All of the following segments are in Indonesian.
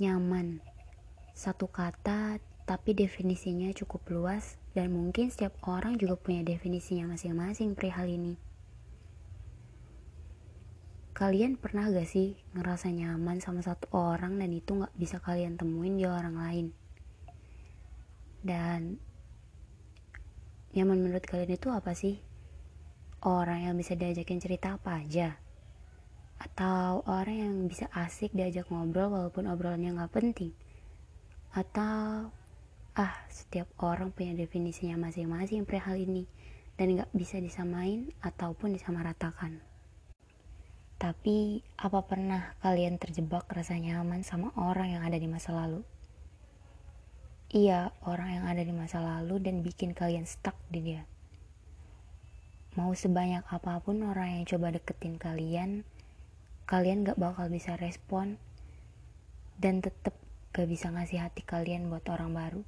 Nyaman. Satu kata, tapi definisinya cukup luas dan mungkin setiap orang juga punya definisinya masing-masing perihal ini. Kalian pernah gak sih ngerasa nyaman sama satu orang dan itu gak bisa kalian temuin di orang lain? Dan nyaman menurut kalian itu apa sih? Orang yang bisa diajakin cerita apa aja? Atau orang yang bisa asik diajak ngobrol walaupun obrolannya gak penting? Atau ah setiap orang punya definisinya masing-masing perihal ini dan gak bisa disamain ataupun disamaratakan. Tapi apa pernah kalian terjebak rasa nyaman sama orang yang ada di masa lalu? Iya, orang yang ada di masa lalu dan bikin kalian stuck di dia. Mau sebanyak apa pun orang yang coba deketin kalian, kalian gak bakal bisa respon dan tetap gak bisa ngasih hati kalian buat orang baru.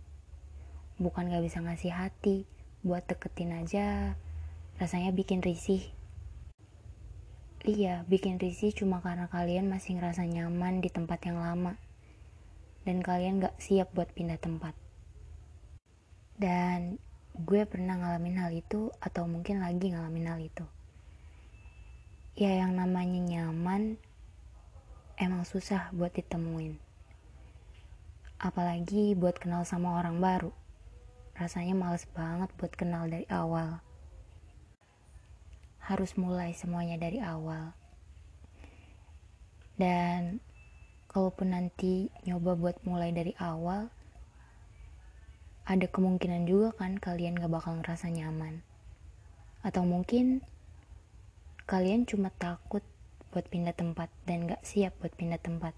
Bukan gak bisa ngasih hati, buat deketin aja rasanya bikin risih. Iya, bikin risih cuma karena kalian masih ngerasa nyaman di tempat yang lama dan kalian gak siap buat pindah tempat. Dan gue pernah ngalamin hal itu atau mungkin lagi ngalamin hal itu ya yang namanya nyaman emang susah buat ditemuin. Apalagi buat kenal sama orang baru. Rasanya males banget buat kenal dari awal. Harus mulai semuanya dari awal. Dan kalaupun nanti nyoba buat mulai dari awal, ada kemungkinan juga kan kalian gak bakal ngerasa nyaman. Atau mungkin kalian cuma takut buat pindah tempat dan gak siap buat pindah tempat.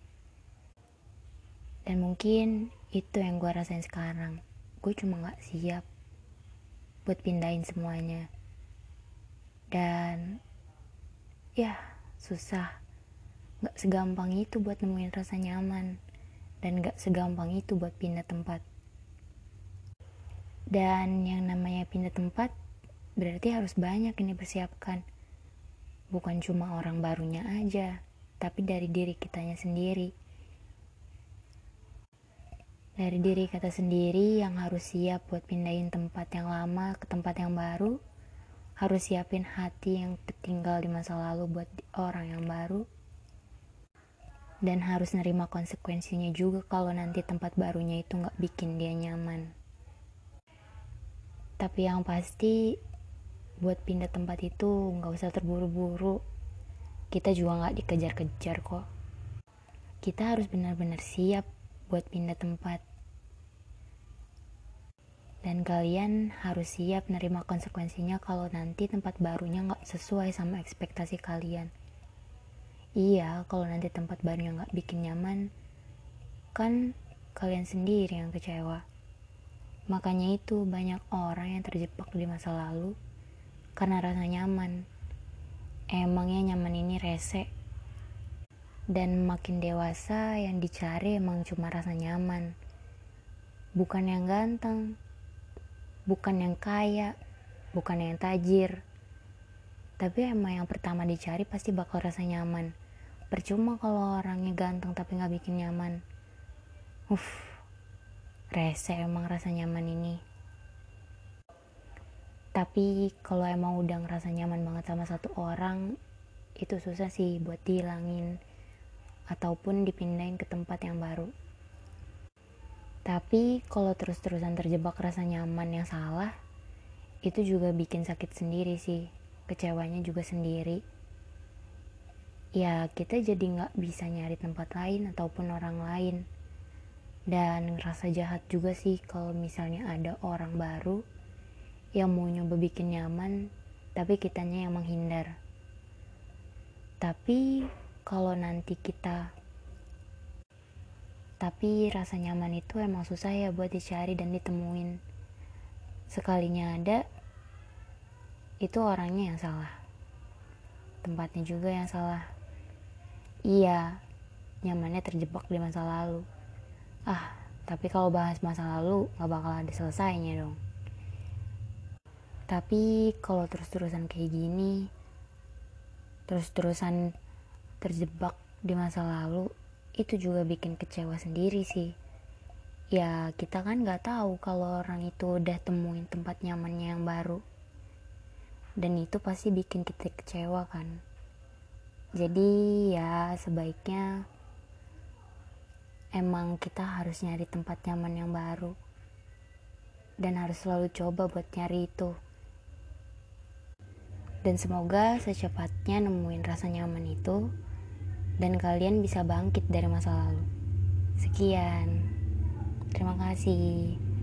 Dan mungkin itu yang gue rasain sekarang. Gue cuma gak siap buat pindahin semuanya. Dan ya susah. Gak segampang itu buat nemuin rasa nyaman. Dan gak segampang itu buat pindah tempat. Dan yang namanya pindah tempat berarti harus banyak ini persiapkan bukan cuma orang barunya aja, tapi dari diri kitanya sendiri. Dari diri kata sendiri yang harus siap buat pindahin tempat yang lama ke tempat yang baru, harus siapin hati yang tertinggal di masa lalu buat orang yang baru, dan harus nerima konsekuensinya juga kalau nanti tempat barunya itu nggak bikin dia nyaman. Tapi yang pasti buat pindah tempat itu nggak usah terburu-buru. Kita juga nggak dikejar-kejar kok. Kita harus benar-benar siap buat pindah tempat. Dan kalian harus siap nerima konsekuensinya kalau nanti tempat barunya nggak sesuai sama ekspektasi kalian. Iya kalau nanti tempat barunya nggak bikin nyaman kan kalian sendiri yang kecewa. Makanya itu banyak orang yang terjebak di masa lalu karena rasa nyaman. Emangnya nyaman ini rese. Dan makin dewasa yang dicari emang cuma rasa nyaman. Bukan yang ganteng, bukan yang kaya, bukan yang tajir. Tapi emang yang pertama dicari pasti bakal rasa nyaman. Percuma kalau orangnya ganteng tapi gak bikin nyaman. Uff, rese emang rasa nyaman ini. Tapi kalau emang udah ngerasa nyaman banget sama satu orang, itu susah sih buat dihilangin ataupun dipindahin ke tempat yang baru. Tapi kalau terus-terusan terjebak rasa nyaman yang salah, itu juga bikin sakit sendiri sih. Kecewanya juga sendiri. Ya kita jadi nggak bisa nyari tempat lain ataupun orang lain. Dan ngerasa jahat juga sih kalau misalnya ada orang baru yang mau nyoba bikin nyaman, tapi kitanya yang menghindar. Tapi kalau nanti kita tapi rasa nyaman itu emang susah ya buat dicari dan ditemuin. Sekalinya ada, itu orangnya yang salah. Tempatnya juga yang salah. Iya, nyamannya terjebak di masa lalu. Ah, tapi kalau bahas masa lalu gak bakal ada selesainya dong. Tapi kalau terus-terusan kayak gini, terus-terusan terjebak di masa lalu, itu juga bikin kecewa sendiri sih. Ya kita kan gak tahu kalau orang itu udah temuin tempat nyamannya yang baru. Dan itu pasti bikin kita kecewa kan. Jadi ya sebaiknya emang kita harus nyari tempat nyaman yang baru. Dan harus selalu coba buat nyari itu. Dan semoga secepatnya nemuin rasa nyaman itu dan kalian bisa bangkit dari masa lalu. Sekian, terima kasih.